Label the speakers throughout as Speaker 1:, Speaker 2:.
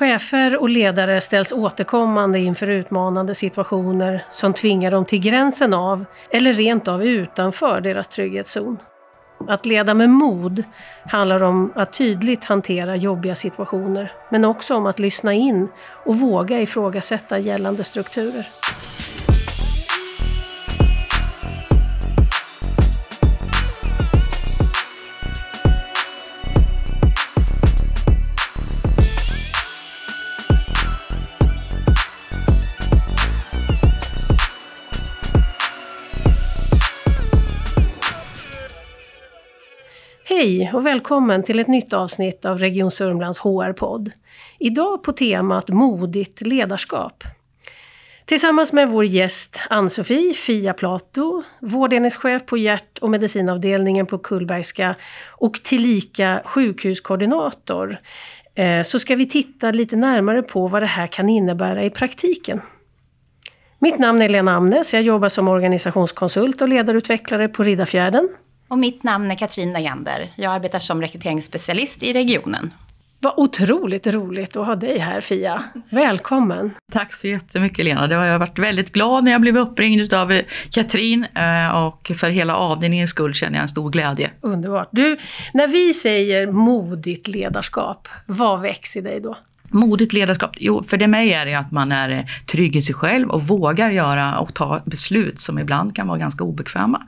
Speaker 1: Chefer och ledare ställs återkommande inför utmanande situationer som tvingar dem till gränsen av, eller rent av utanför, deras trygghetszon. Att leda med mod handlar om att tydligt hantera jobbiga situationer, men också om att lyssna in och våga ifrågasätta gällande strukturer. Hej och välkommen till ett nytt avsnitt av Region Sörmlands HR-podd. Idag på temat Modigt ledarskap. Tillsammans med vår gäst Ann-Sofie Fia Plato, vårdenhetschef på hjärt och medicinavdelningen på Kullbergska och tillika sjukhuskoordinator, eh, så ska vi titta lite närmare på vad det här kan innebära i praktiken. Mitt namn är Lena Amnes, jag jobbar som organisationskonsult och ledarutvecklare på Riddarfjärden.
Speaker 2: Och mitt namn är Katrin Dajander. Jag arbetar som rekryteringsspecialist i regionen.
Speaker 1: Vad otroligt roligt att ha dig här Fia. Välkommen!
Speaker 3: Tack så jättemycket Lena. Det har jag varit väldigt glad när jag blev uppringd av eh, Katrin eh, och för hela avdelningens skull känner jag en stor glädje.
Speaker 1: Underbart! Du, när vi säger modigt ledarskap, vad väcks i dig då?
Speaker 3: Modigt ledarskap? Jo, för det mig är det att man är eh, trygg i sig själv och vågar göra och ta beslut som ibland kan vara ganska obekväma.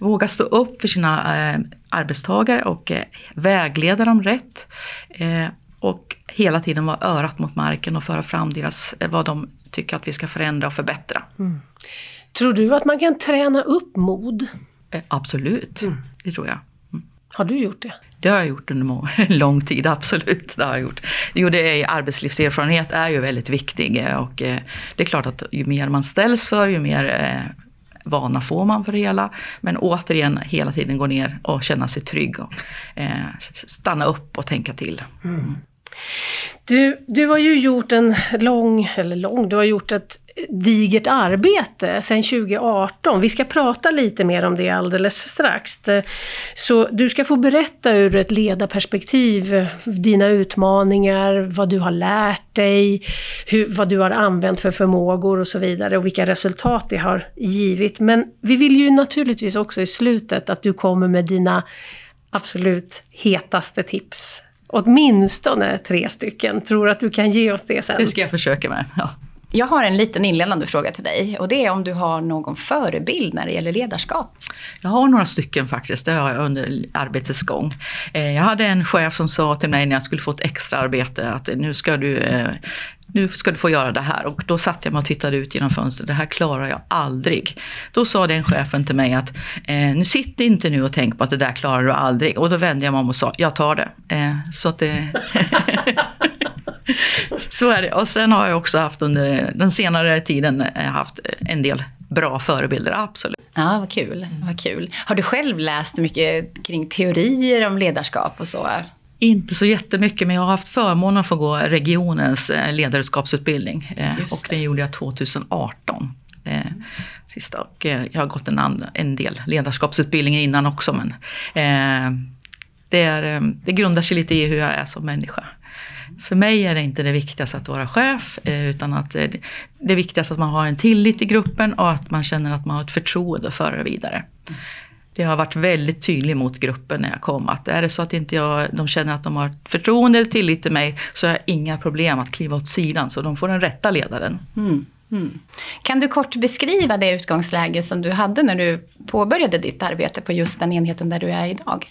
Speaker 3: Våga stå upp för sina eh, arbetstagare och eh, vägleda dem rätt. Eh, och hela tiden vara örat mot marken och föra fram deras, eh, vad de tycker att vi ska förändra och förbättra. Mm.
Speaker 1: Tror du att man kan träna upp mod?
Speaker 3: Eh, absolut, mm. det tror jag.
Speaker 1: Mm. Har du gjort det?
Speaker 3: Det har jag gjort under en lång tid, absolut. Det har jag gjort. Jo, det är, arbetslivserfarenhet är ju väldigt viktig eh, och eh, det är klart att ju mer man ställs för, ju mer eh, vana får man för det hela. Men återigen hela tiden gå ner och känna sig trygg och stanna upp och tänka till. Mm.
Speaker 1: Du, du har ju gjort en lång, eller lång, du har gjort ett digert arbete sedan 2018. Vi ska prata lite mer om det alldeles strax. Så du ska få berätta ur ett ledarperspektiv, dina utmaningar, vad du har lärt dig, hur, vad du har använt för förmågor och så vidare och vilka resultat det har givit. Men vi vill ju naturligtvis också i slutet att du kommer med dina absolut hetaste tips. Åtminstone tre stycken. Tror att du kan ge oss det sen?
Speaker 3: Det ska jag försöka med. Ja.
Speaker 2: Jag har en liten inledande fråga till dig och det är om du har någon förebild när det gäller ledarskap?
Speaker 3: Jag har några stycken faktiskt, det har jag under arbetets gång. Eh, jag hade en chef som sa till mig när jag skulle få ett extra arbete att nu ska du eh, nu ska du få göra det här. Och då satt jag mig och tittade ut genom fönstret. Det här klarar jag aldrig. Då sa den chefen till mig att eh, nu sitt inte nu och tänk på att det där klarar du aldrig. Och då vände jag mig om och sa, jag tar det. Eh, så att det... så är det. Och sen har jag också haft under den senare tiden eh, haft en del bra förebilder, absolut.
Speaker 2: Ja, vad kul. vad kul. Har du själv läst mycket kring teorier om ledarskap och så?
Speaker 3: Inte så jättemycket, men jag har haft förmånen att få gå regionens eh, ledarskapsutbildning. Eh, och det gjorde jag 2018. Sista. Och jag har gått en, en del ledarskapsutbildningar innan också. Men det, är, det grundar sig lite i hur jag är som människa. För mig är det inte det viktigaste att vara chef, eh, utan att eh, det, det viktigaste att man har en tillit i gruppen och att man känner att man har ett förtroende att föra det vidare. Det har varit väldigt tydligt mot gruppen när jag kom att är det så att inte jag, de känner att de har förtroende eller tillit till mig så har jag inga problem att kliva åt sidan så de får den rätta ledaren. Mm.
Speaker 2: Mm. Kan du kort beskriva det utgångsläge som du hade när du påbörjade ditt arbete på just den enheten där du är idag?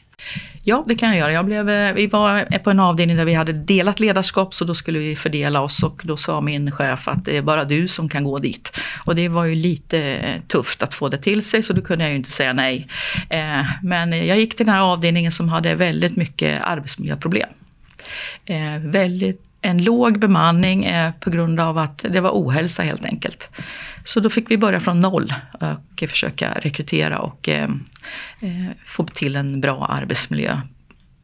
Speaker 3: Ja, det kan jag göra. Jag blev, eh, vi var på en avdelning där vi hade delat ledarskap så då skulle vi fördela oss och då sa min chef att det är bara du som kan gå dit. Och det var ju lite eh, tufft att få det till sig så då kunde jag ju inte säga nej. Eh, men jag gick till den här avdelningen som hade väldigt mycket arbetsmiljöproblem. Väldigt en låg bemanning eh, på grund av att det var ohälsa helt enkelt. Så då fick vi börja från noll och försöka rekrytera och eh, eh, få till en bra arbetsmiljö.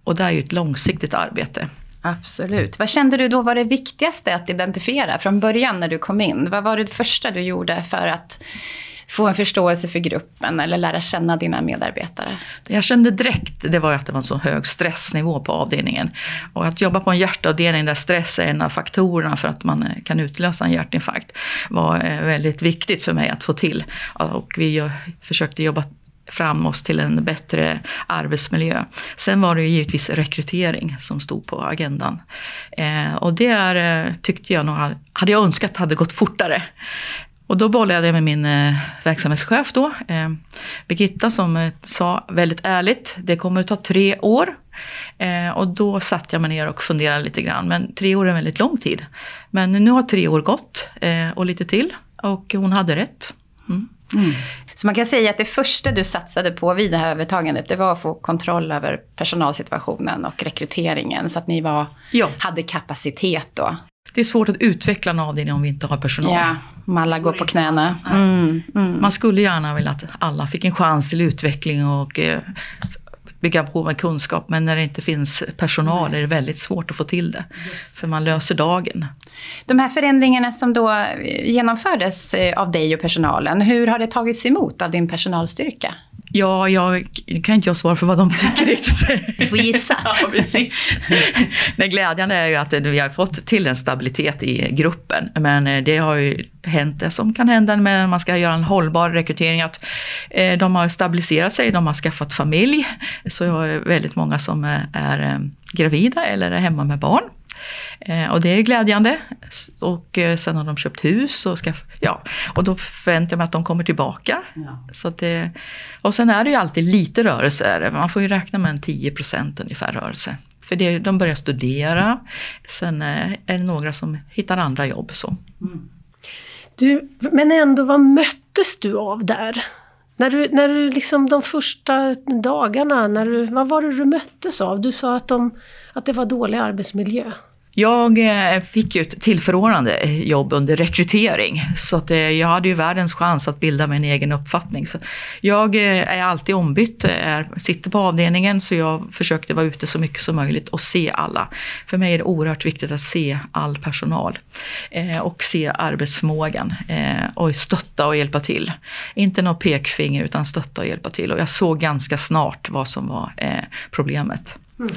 Speaker 3: Och det är ju ett långsiktigt arbete.
Speaker 2: Absolut. Vad kände du då var det viktigaste att identifiera från början när du kom in? Vad var det första du gjorde för att få en förståelse för gruppen eller lära känna dina medarbetare?
Speaker 3: Det jag kände direkt det var att det var en så hög stressnivå på avdelningen. Och att jobba på en hjärtavdelning där stress är en av faktorerna för att man eh, kan utlösa en hjärtinfarkt var eh, väldigt viktigt för mig att få till. Och vi försökte jobba fram oss till en bättre arbetsmiljö. Sen var det ju givetvis rekrytering som stod på agendan. Eh, och det är, eh, tyckte jag nog, hade jag önskat hade gått fortare. Och då bollade jag med min eh, verksamhetschef då, eh, Birgitta, som eh, sa väldigt ärligt, det kommer att ta tre år. Eh, och då satt jag mig ner och funderade lite grann, men tre år är en väldigt lång tid. Men nu har tre år gått eh, och lite till och hon hade rätt. Mm.
Speaker 2: Mm. Så man kan säga att det första du satsade på vid det här övertagandet, det var att få kontroll över personalsituationen och rekryteringen, så att ni var, ja. hade kapacitet då.
Speaker 3: Det är svårt att utveckla en avdelning om vi inte har personal.
Speaker 2: Ja, om alla går på knäna. Mm,
Speaker 3: mm. Man skulle gärna vilja att alla fick en chans till utveckling och eh, bygga på med kunskap. Men när det inte finns personal är det väldigt svårt att få till det. För man löser dagen.
Speaker 2: De här förändringarna som då genomfördes eh, av dig och personalen, hur har det tagits emot av din personalstyrka?
Speaker 3: Ja, jag kan inte jag svara för vad de tycker
Speaker 2: riktigt. Du får gissa.
Speaker 3: ja, precis. Det glädjande är ju att vi har fått till en stabilitet i gruppen. Men eh, det har ju hänt det som kan hända när man ska göra en hållbar rekrytering. Att eh, de har stabiliserat sig, de har skaffat familj. Så jag har väldigt många som är gravida eller är hemma med barn. Eh, och det är glädjande. Och eh, sen har de köpt hus och, ska, ja, och då förväntar jag mig att de kommer tillbaka. Ja. Så det, och sen är det ju alltid lite rörelse. Man får ju räkna med en 10% ungefär rörelse. För det, de börjar studera. Sen eh, är det några som hittar andra jobb. Så. Mm.
Speaker 1: Du, men ändå, vad möttes du av där? När du, när du liksom de första dagarna, när du, vad var det du möttes av? Du sa att, de, att det var dålig arbetsmiljö.
Speaker 3: Jag eh, fick ju ett tillförordnande eh, jobb under rekrytering. Så att eh, jag hade ju världens chans att bilda mig en egen uppfattning. Så jag är alltid ombytt, är, sitter på avdelningen så jag försökte vara ute så mycket som möjligt och se alla. För mig är det oerhört viktigt att se all personal. och se arbetsförmågan. och stötta och hjälpa till. Inte något pekfinger utan stötta och hjälpa till. Och jag såg ganska snart vad som var problemet. Mm.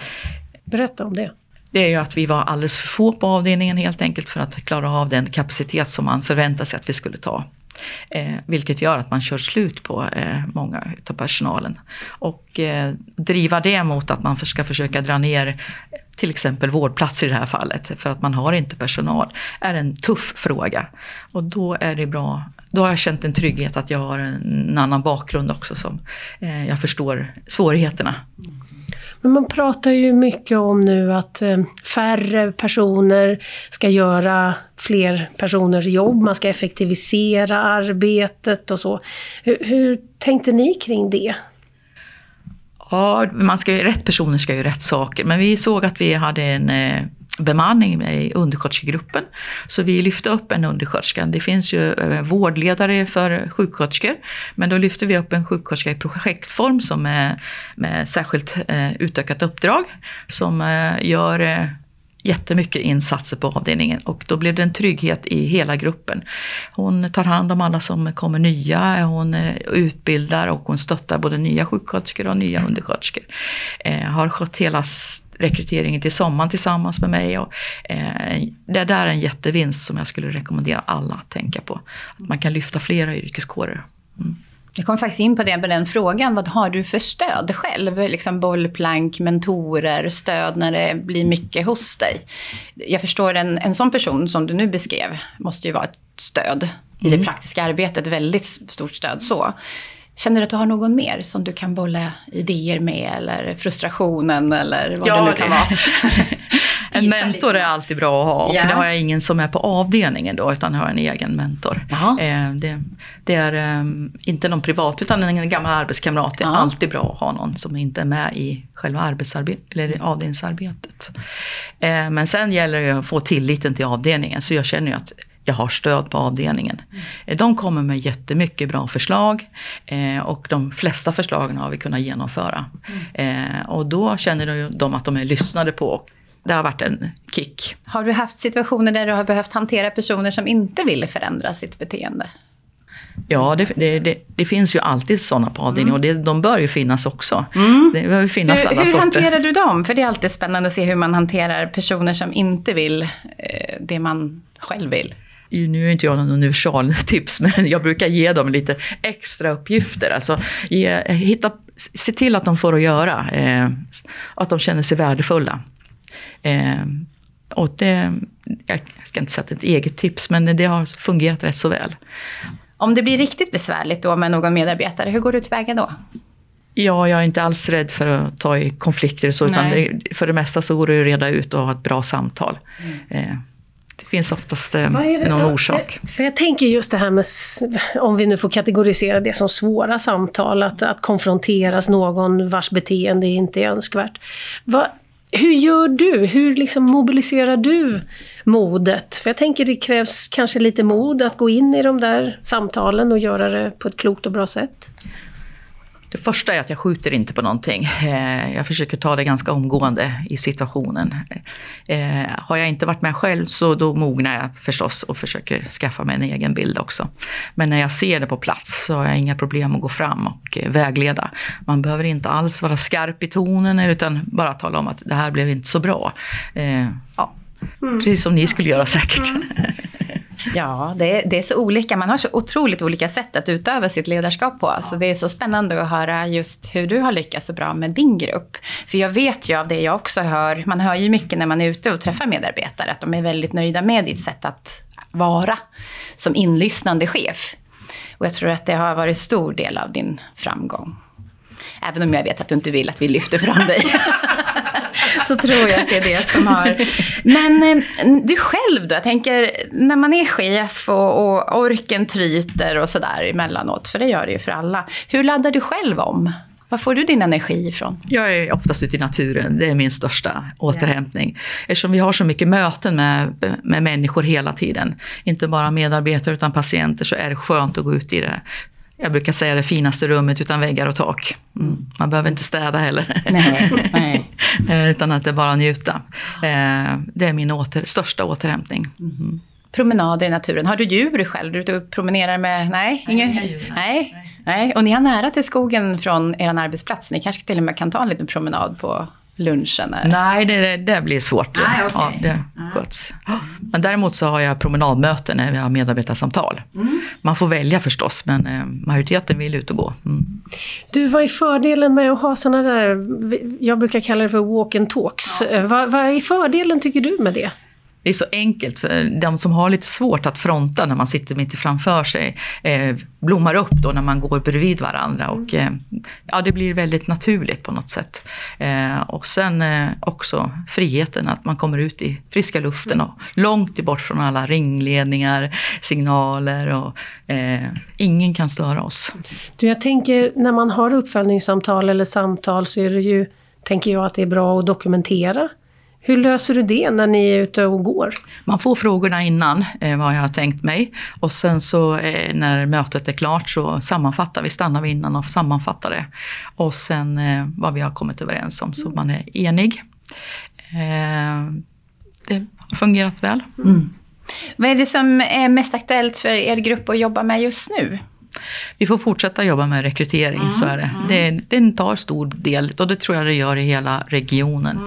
Speaker 1: Berätta om det
Speaker 3: det är ju att vi var alldeles för få på avdelningen helt enkelt för att klara av den kapacitet som man förväntade sig att vi skulle ta. Eh, vilket gör att man kör slut på eh, många av personalen. Och eh, driva det mot att man ska försöka dra ner till exempel vårdplatser i det här fallet, för att man har inte personal, är en tuff fråga. Och då är det bra, då har jag känt en trygghet att jag har en annan bakgrund också som eh, jag förstår svårigheterna.
Speaker 1: Men man pratar ju mycket om nu att eh, färre personer ska göra fler personers jobb, man ska effektivisera arbetet och så. Hur, hur tänkte ni kring det?
Speaker 3: Ja, man ska, rätt personer ska göra rätt saker. Men vi såg att vi hade en eh, bemanning i undersköterskegruppen. Så vi lyfte upp en undersköterska. Det finns ju eh, vårdledare för sjuksköterskor. Men då lyfte vi upp en sjuksköterska i projektform som är med särskilt eh, utökat uppdrag. Som eh, gör jättemycket insatser på avdelningen och då blev det en trygghet i hela gruppen. Hon tar hand om alla som kommer nya, hon utbildar och hon stöttar både nya sjuksköterskor och nya undersköterskor. Eh, har skött hela rekryteringen till sommaren tillsammans med mig. Och, eh, det där är en jättevinst som jag skulle rekommendera alla att tänka på. Att man kan lyfta flera yrkeskårer. Mm.
Speaker 2: Jag kom faktiskt in på det med den frågan. Vad har du för stöd själv? Liksom bollplank, mentorer, stöd när det blir mycket hos dig. Jag förstår en, en sån person som du nu beskrev måste ju vara ett stöd i mm. det praktiska arbetet. Väldigt stort stöd så. Känner du att du har någon mer som du kan bolla idéer med eller frustrationen eller vad ja, det nu kan det. vara?
Speaker 3: En mentor är alltid bra att ha. Och ja. det har jag ingen som är på avdelningen då, utan har en egen mentor. Eh, det, det, är um, inte någon privat, utan en gammal arbetskamrat. Det är Aha. alltid bra att ha någon som inte är med i själva arbetsarbetet, eller avdelningsarbetet. Eh, men sen gäller det att få tilliten till avdelningen, så jag känner ju att jag har stöd på avdelningen. Mm. De kommer med jättemycket bra förslag eh, och de flesta förslagen har vi kunnat genomföra. Mm. Eh, och då känner de att de är lyssnade på det har varit en kick.
Speaker 2: Har du haft situationer där du har behövt hantera personer som inte ville förändra sitt beteende?
Speaker 3: Ja, det, det, det, det, finns ju alltid sådana på avdelningen och det, de bör ju finnas också.
Speaker 2: Mm.
Speaker 3: Det behöver finnas
Speaker 2: du,
Speaker 3: alla
Speaker 2: hur
Speaker 3: sorter.
Speaker 2: hanterar du dem? För det är alltid spännande att se hur man hanterar personer som inte vill eh, det man själv vill.
Speaker 3: Nu är inte jag någon universaltips, men jag brukar ge dem lite extra uppgifter. Alltså, ge, hitta, se till att de får att göra, eh, att de känner sig värdefulla. Eh, och det, jag ska inte säga att det är ett eget tips, men det har fungerat rätt så väl.
Speaker 2: Om det blir riktigt besvärligt då med någon medarbetare, hur går du tillväga då?
Speaker 3: Ja, jag är inte alls rädd för att ta i konflikter så, utan det, för det mesta så går det att reda ut och ha ett bra samtal. Mm. Eh, det finns oftast eh, någon orsak.
Speaker 1: För jag tänker just det här med, om vi nu får kategorisera det som svåra samtal, att, att konfronteras någon vars beteende inte är önskvärt. Va, hur gör du? Hur liksom mobiliserar du modet? För jag tänker det krävs kanske lite mod att gå in i de där samtalen och göra det på ett klokt och bra sätt.
Speaker 3: Det första är att jag skjuter inte på någonting. Eh, jag försöker ta det ganska omgående i situationen. Eh, har jag inte varit med själv så då mognar jag förstås och försöker skaffa mig en egen bild också. Men när jag ser det på plats så har jag inga problem att gå fram och eh, vägleda. Man behöver inte alls vara skarp i tonen utan bara tala om att det här blev inte så bra. Ja, mm. Precis som ni skulle göra säkert. Mm.
Speaker 2: Ja, det är, det är så olika. Man har så otroligt olika sätt att utöva sitt ledarskap på. Så det är så spännande att höra just hur du har lyckats så bra med din grupp. För jag vet ju av det jag också hör, man hör ju mycket när man är ute och träffar medarbetare, att de är väldigt nöjda med ditt sätt att vara som inlyssnande chef. Och jag tror att det har varit stor del av din framgång. Även om jag vet att du inte vill att vi lyfter fram dig. så tror jag att det är det som har... Men eh, du själv då? Jag tänker, när man är chef och, och orken tryter och sådär emellanåt, för det gör det ju för alla. Hur laddar du själv om? Var får du din energi ifrån?
Speaker 3: Jag är oftast ute i naturen, det är min största återhämtning. Eftersom vi har så mycket möten med, med människor hela tiden, inte bara medarbetare utan patienter, så är det skönt att gå ut i det jag brukar säga det finaste rummet utan väggar och tak. Mm. Man behöver inte städa heller.
Speaker 2: Nej, nej.
Speaker 3: Eh, utan att det bara njuta. Eh, det är min åter, största återhämtning. Mm.
Speaker 2: Promenader i naturen. Har du djur själv? Är du ute och promenerar med... Nej, nej inga djur. Nej. nej. nej. Och ni har nära till skogen från er arbetsplats. Ni kanske till och med kan ta en liten promenad på lunchen? Är...
Speaker 3: Nej, det, det blir svårt.
Speaker 2: Nej, okay.
Speaker 3: ja, det sköts. Men däremot så har jag promenadmöten när vi har medarbetarsamtal. Mm. Man får välja förstås, men eh, majoriteten vill ut och gå. Mm.
Speaker 1: Du, vad är fördelen med att ha sådana där, jag brukar kalla det för walk and talks. Ja. Vad, vad är fördelen tycker du med det?
Speaker 3: Det är så enkelt för de som har lite svårt att fronta när man sitter mitt framför sig eh, blommar upp då när man går bredvid varandra och eh, ja, det blir väldigt naturligt på något sätt. Eh, och sen eh, också friheten att man kommer ut i friska luften och långt bort från alla ringledningar, signaler och eh, ingen kan störa oss.
Speaker 1: Du, jag tänker när man har uppföljningssamtal eller samtal så är det ju, tänker jag att det är bra att dokumentera hur löser du det när ni är ute och går?
Speaker 3: Man får frågorna innan, eh, vad jag har tänkt mig. Och sen så eh, när mötet är klart så sammanfattar vi, stannar vi innan och sammanfattar det. Och sen eh, vad vi har kommit överens om, så man är enig. Eh, det har fungerat väl. Mm.
Speaker 2: Vad är det som är mest aktuellt för er grupp att jobba med just nu?
Speaker 3: Vi får fortsätta jobba med rekrytering, mm, så är det. Mm. det. Det tar stor del, och det tror jag det gör i hela regionen.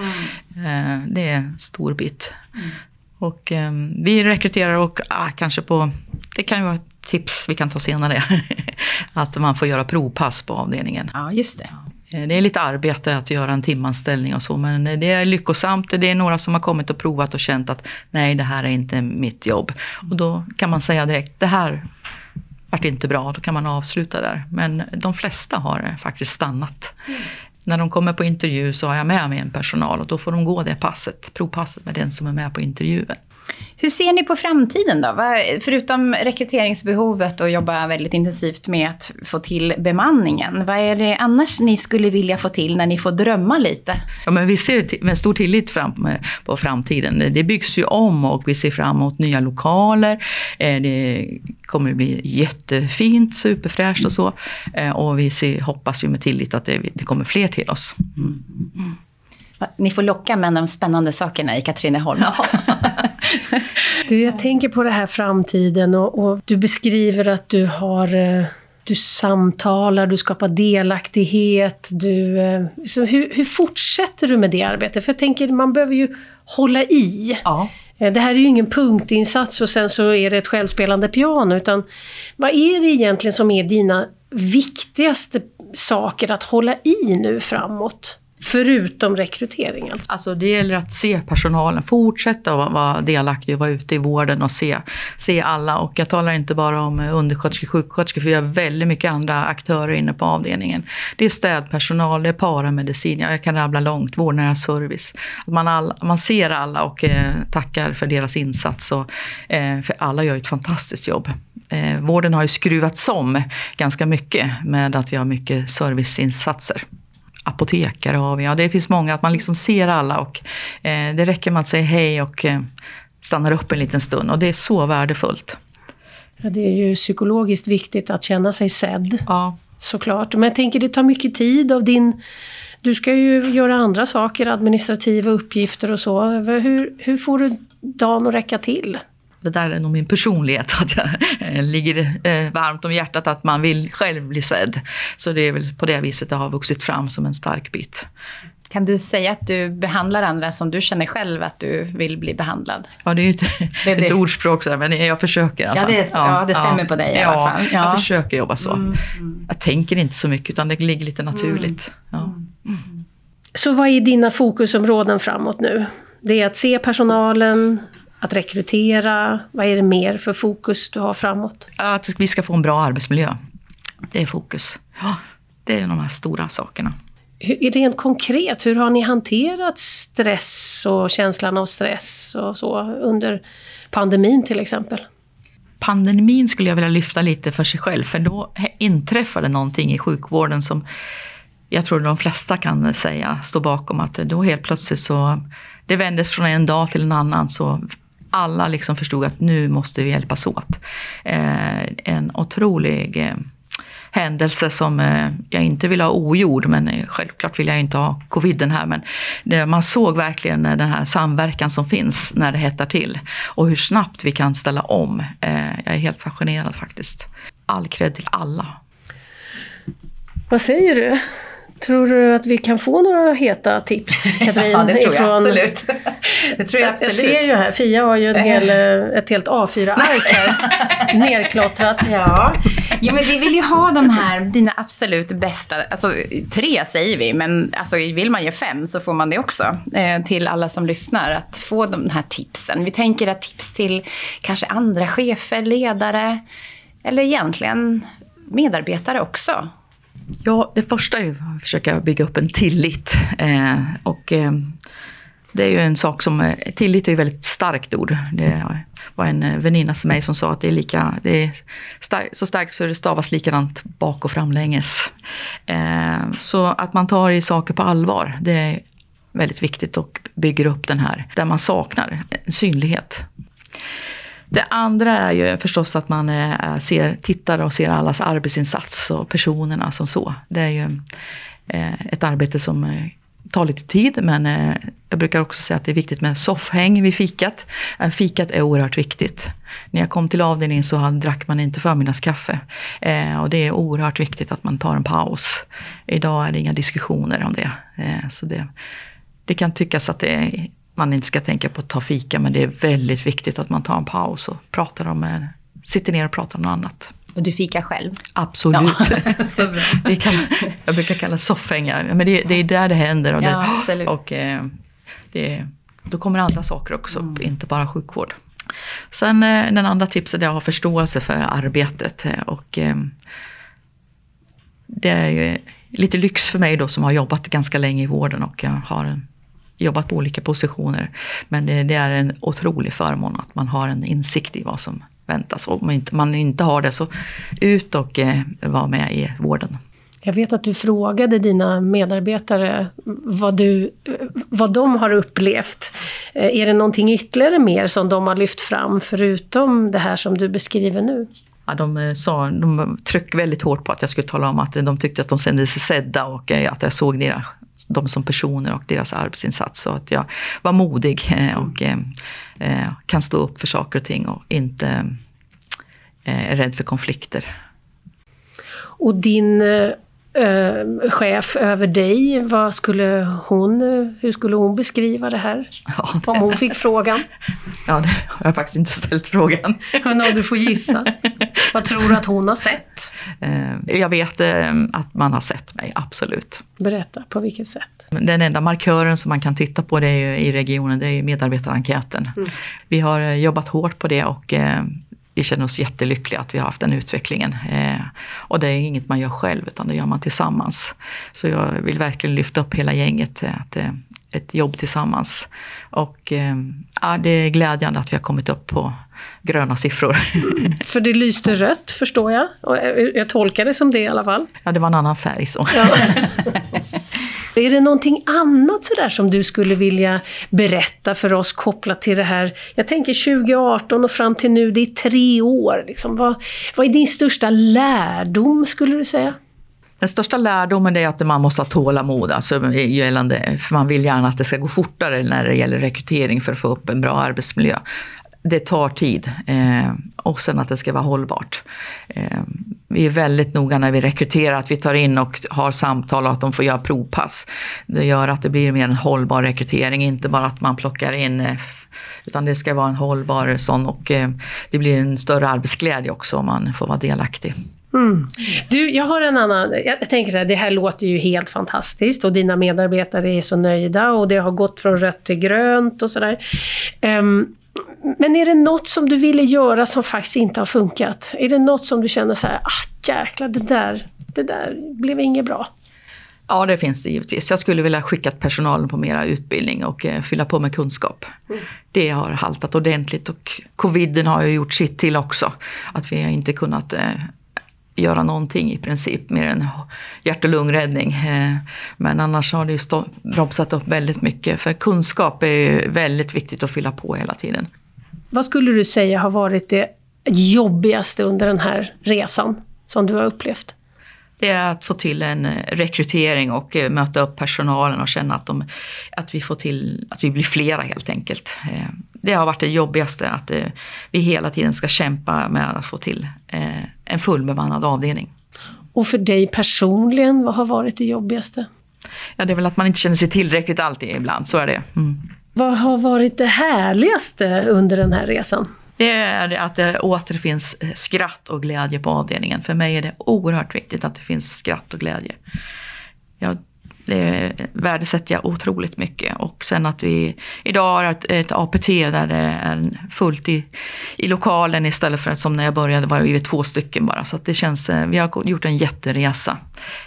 Speaker 3: Eh, det är en stor bit. Mm. Och um, vi rekryterar och ah, kanske på, det kan ju vara ett tips vi kan ta senare, att man får göra provpass på avdelningen.
Speaker 2: Ja, just det.
Speaker 3: Eh, det är lite arbete att göra en timanställning och så, men det är lyckosamt. Det är några som har kommit och provat och känt att nej, det här är inte mitt jobb. Och då kan man säga direkt, det här vart inte bra, då kan man avsluta där. Men de flesta har faktiskt stannat. Mm. När de kommer på intervju så har jag med mig en personal och då får de gå det passet, provpasset med den som är med på intervjun.
Speaker 2: Hur ser ni på framtiden då? Förutom rekryteringsbehovet och jobba väldigt intensivt med att få till bemanningen. Vad är det annars ni skulle vilja få till när ni får drömma lite?
Speaker 3: Ja, men vi ser med stor tillit fram, på framtiden. Det byggs ju om och vi ser fram emot nya lokaler. Eh, det kommer att bli jättefint, superfräscht och så. Eh, och vi ser, hoppas ju med tillit att det, det kommer fler till oss. Mm.
Speaker 2: Ni får locka med de spännande sakerna i Katrineholm. Ja.
Speaker 1: Du, jag tänker på det här framtiden och, och du beskriver att du har eh, du samtalar, du skapar delaktighet. Du, eh, så hur, hur fortsätter du med det arbetet? För jag tänker, man behöver ju hålla i.
Speaker 3: Ja.
Speaker 1: Eh, det här är ju ingen punktinsats och sen så är det ett självspelande piano, utan vad är det egentligen som är dina viktigaste saker att hålla i nu framåt? Förutom rekrytering alltså.
Speaker 3: Alltså det gäller att se personalen, fortsätta vara, vara delaktig och vara ute i vården och se, se alla. Och jag talar inte bara om undersköterskor, sjuksköterskor, för vi har väldigt mycket andra aktörer inne på avdelningen. Det är städpersonal, det är paramedicin, jag kan rabbla långt, vårdnära service. Man, all, man ser alla och eh, tackar för deras insats. Och, eh, för alla gör ett fantastiskt jobb. Eh, vården har ju skruvats om ganska mycket med att vi har mycket serviceinsatser apotekare har vi. Ja, det finns många, att man liksom ser alla och eh, det räcker med att säga hej och eh, stannar upp en liten stund och det är så värdefullt.
Speaker 1: Ja, det är ju psykologiskt viktigt att känna sig sedd.
Speaker 3: Ja.
Speaker 1: Såklart. Men jag tänker det tar mycket tid av din... Du ska ju göra andra saker, administrativa uppgifter och så. Hur, hur får du dagen att räcka till?
Speaker 3: Det där är nog min personlighet, att jag eh, ligger eh, varmt om hjärtat att man vill själv bli sedd. Så det är väl på det viset det har vuxit fram som en stark bit.
Speaker 2: Kan du säga att du behandlar andra som du känner själv att du vill bli behandlad?
Speaker 3: Ja, det är ju ett, det är ett ordspråk, så men jag försöker i alla
Speaker 2: fall. Ja, det, ja, ja, det stämmer ja, på dig i alla fall.
Speaker 3: Ja, jag försöker jobba så. Mm, mm. Jag tänker inte så mycket, utan det ligger lite naturligt. Mm.
Speaker 1: Mm. Så vad är dina fokusområden framåt nu? Det är att se personalen, att rekrytera? Vad är det mer för fokus du har framåt?
Speaker 3: Att vi ska få en bra arbetsmiljö. Det är fokus. Ja, det är de här stora sakerna.
Speaker 1: Rent konkret, hur har ni hanterat stress och känslan av stress och så under pandemin till exempel?
Speaker 3: Pandemin skulle jag vilja lyfta lite för sig själv, för då inträffade någonting i sjukvården som jag tror de flesta kan säga står bakom att då helt plötsligt så det vändes från en dag till en annan så alla liksom förstod att nu måste vi hjälpas åt. Eh, en otrolig eh, händelse som eh, jag inte vill ha ogjord, men självklart vill jag inte ha coviden här. Men man såg verkligen den här samverkan som finns när det hettar till och hur snabbt vi kan ställa om. Jag är helt fascinerad faktiskt. All cred till alla.
Speaker 1: Vad säger du? Tror du att vi kan få några heta tips, Katrin?
Speaker 2: ja, det tror jag absolut. Det tror jag absolut.
Speaker 1: Jag ser ju här, Fia har ju en hel, eh, ett helt A4-ark här, nerklottrat.
Speaker 2: Ja. ja, men vi vill ju ha de här, dina absolut bästa, alltså tre säger vi, men alltså, vill man ge fem så får man det också. Eh, till alla som lyssnar, att få de här tipsen. Vi tänker att tips till kanske andra chefer, ledare, eller egentligen medarbetare också.
Speaker 3: Ja, det första är att försöka bygga upp en tillit. Eh, och eh, det är ju en sak som, eh, tillit är ju ett väldigt starkt ord. Det var en eh, väninna till mig som sa att det är, lika, det är stark, så starkt så det stavas likadant bak och framlänges. Eh, så att man tar i saker på allvar, det är väldigt viktigt och bygger upp den här, där man saknar synlighet. Det andra är ju förstås att man eh, ser, tittar och ser allas arbetsinsats och personerna som så. Det är ju ett arbete som tar lite tid men eh, jag brukar också säga att det är viktigt med soffhäng vid fikat. Eh, fikat är oerhört viktigt. När jag kom till avdelningen så drack man inte förmiddagskaffe. Eh, och det är oerhört viktigt att man tar en paus. Idag är det inga diskussioner om det. så det, det kan tyckas att det är man inte ska tänka på att ta fika, men det är väldigt viktigt att man tar en paus och pratar om, sitter ner och pratar om något annat.
Speaker 2: Och du fikar själv?
Speaker 3: Absolut. Ja, så bra. Det kan, jag brukar kalla soffhängar, men det, det, är där det händer. Och, det, ja, absolut. och eh, det, då kommer andra saker också upp, mm. inte bara sjukvård. Sen eh, den andra tipset är att ha förståelse för arbetet. Eh, och, det är ju lite lyx för mig då som har jobbat ganska länge i vården och har jobbat på olika positioner. Men det, det, är en otrolig förmån att man har en insikt i vad som väntas. Om man inte, man inte har det så ut och eh, var med i vården.
Speaker 1: Jag vet att du frågade dina medarbetare vad, du, vad de har upplevt. Eh, är det någonting ytterligare mer som de har lyft fram förutom det här som du beskriver nu?
Speaker 3: Ja, de, eh, sa, de tryckte väldigt hårt på att jag skulle tala om att de tyckte att de kände sig sedda och eh, att jag såg deras dem som personer och deras arbetsinsats. Så att jag var modig och kan stå upp för saker och ting och inte är rädd för konflikter.
Speaker 1: Och din eh, chef över dig, vad skulle hon, hur skulle hon beskriva det här? Ja, det... Om hon fick frågan?
Speaker 3: Ja, det har jag faktiskt inte ställt frågan.
Speaker 1: Men om du får gissa, vad tror du att hon har sett?
Speaker 3: Eh, jag vet eh, att man har sett mig, absolut.
Speaker 1: Berätta, på vilket sätt?
Speaker 3: Den enda markören som man kan titta på det i regionen, det är medarbetarenkäten. Mm. Vi har jobbat hårt på det och vi känner oss jättelyckliga att vi har haft den utvecklingen. Eh, och det är inget man gör själv, utan det gör man tillsammans. Så jag vill verkligen lyfta upp hela gänget, eh, att det ett jobb tillsammans. Och eh, ja, det är glädjande att vi har kommit upp på gröna siffror.
Speaker 1: För det lyste rött förstår jag. Och jag tolkar det som det i alla fall.
Speaker 3: Ja, det var en annan färg så. Ja.
Speaker 1: Är det någonting annat sådär som du skulle vilja berätta för oss kopplat till det här? Jag tänker 2018 och fram till nu, det är tre år. Liksom. Vad, vad är din största lärdom skulle du säga?
Speaker 3: Den största lärdomen är att man måste ha tålamod, alltså gällande, för man vill gärna att det ska gå fortare när det gäller rekrytering för att få upp en bra arbetsmiljö. Det tar tid eh, och sen att det ska vara hållbart. Eh, vi är väldigt noga när vi rekryterar att vi tar in och har samtal och att de får göra provpass. Det gör att det blir mer en hållbar rekrytering, inte bara att man plockar in eh, utan det ska vara en hållbar sån och eh, det blir en större arbetsglädje också om man får vara delaktig.
Speaker 1: Mm. Du, jag har en annan... Jag tänker så här, det här låter ju helt fantastiskt och dina medarbetare är så nöjda och det har gått från rött till grönt och sådär. Um, ehm, men är det något som du ville göra som faktiskt inte har funkat? Är det något som du känner så här, ah jäklar, det där, det där blev inget bra?
Speaker 3: Ja, det finns det givetvis. Jag skulle vilja skicka personalen på mera utbildning och eh, fylla på med kunskap. Mm. Det har haltat ordentligt och coviden har ju gjort sitt till också. Att vi har inte kunnat eh, göra någonting i princip mer än hjärt och lungräddning. Eh, men annars har det ju bromsat upp väldigt mycket. För kunskap är ju väldigt viktigt att fylla på hela tiden.
Speaker 1: Vad skulle du säga har varit det jobbigaste under den här resan som du har upplevt?
Speaker 3: Det är att få till en eh, rekrytering och eh, möta upp personalen och känna att, de, att, vi, får till, att vi blir flera helt enkelt. Det har varit det jobbigaste, att vi hela tiden ska kämpa med att få till en fullbemannad avdelning.
Speaker 1: Och för dig personligen, vad har varit det jobbigaste?
Speaker 3: Ja, det är väl att man inte känner sig tillräckligt alltid ibland, så är det. Mm.
Speaker 1: Vad har varit det härligaste under den här resan?
Speaker 3: Det är att det återfinns skratt och glädje på avdelningen. För mig är det oerhört viktigt att det finns skratt och glädje. Jag det värdesätter jag otroligt mycket. Och sen att vi idag har ett, ett APT där det är fullt i, i lokalen istället för att som när jag började var vi två stycken bara. Så att det känns, eh, vi har gjort en jätteresa.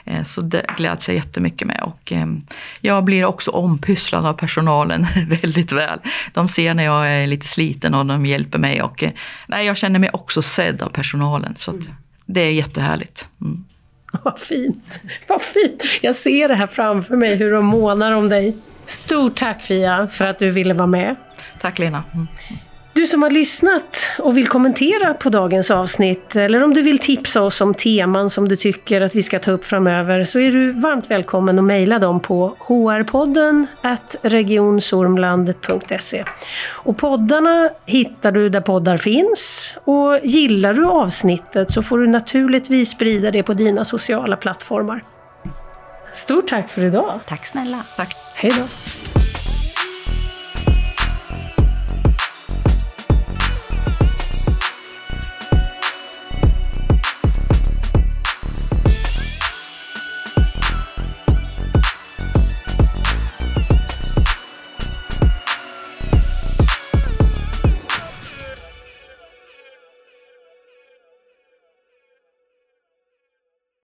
Speaker 3: Eh, så det gläds jag jättemycket med. Och ehm, jag blir också ompysslad av personalen väldigt väl. De ser när jag är lite sliten och de hjälper mig. Och eh, nej, jag känner mig också sedd av personalen. Så det är jättehärligt. Mm.
Speaker 1: Vad fint! Vad fint! Jag ser det här framför mig, hur de månar om dig. Stort tack Fia för att du ville vara med.
Speaker 3: Tack Lena. Mm.
Speaker 1: Du som har lyssnat och vill kommentera på dagens avsnitt eller om du vill tipsa oss om teman som du tycker att vi ska ta upp framöver så är du varmt välkommen att mejla dem på hrpodden regionsormland.se. Och poddarna hittar du där poddar finns och gillar du avsnittet så får du naturligtvis sprida det på dina sociala plattformar. Stort tack för idag!
Speaker 2: Tack snälla!
Speaker 3: Tack!
Speaker 1: Hej då!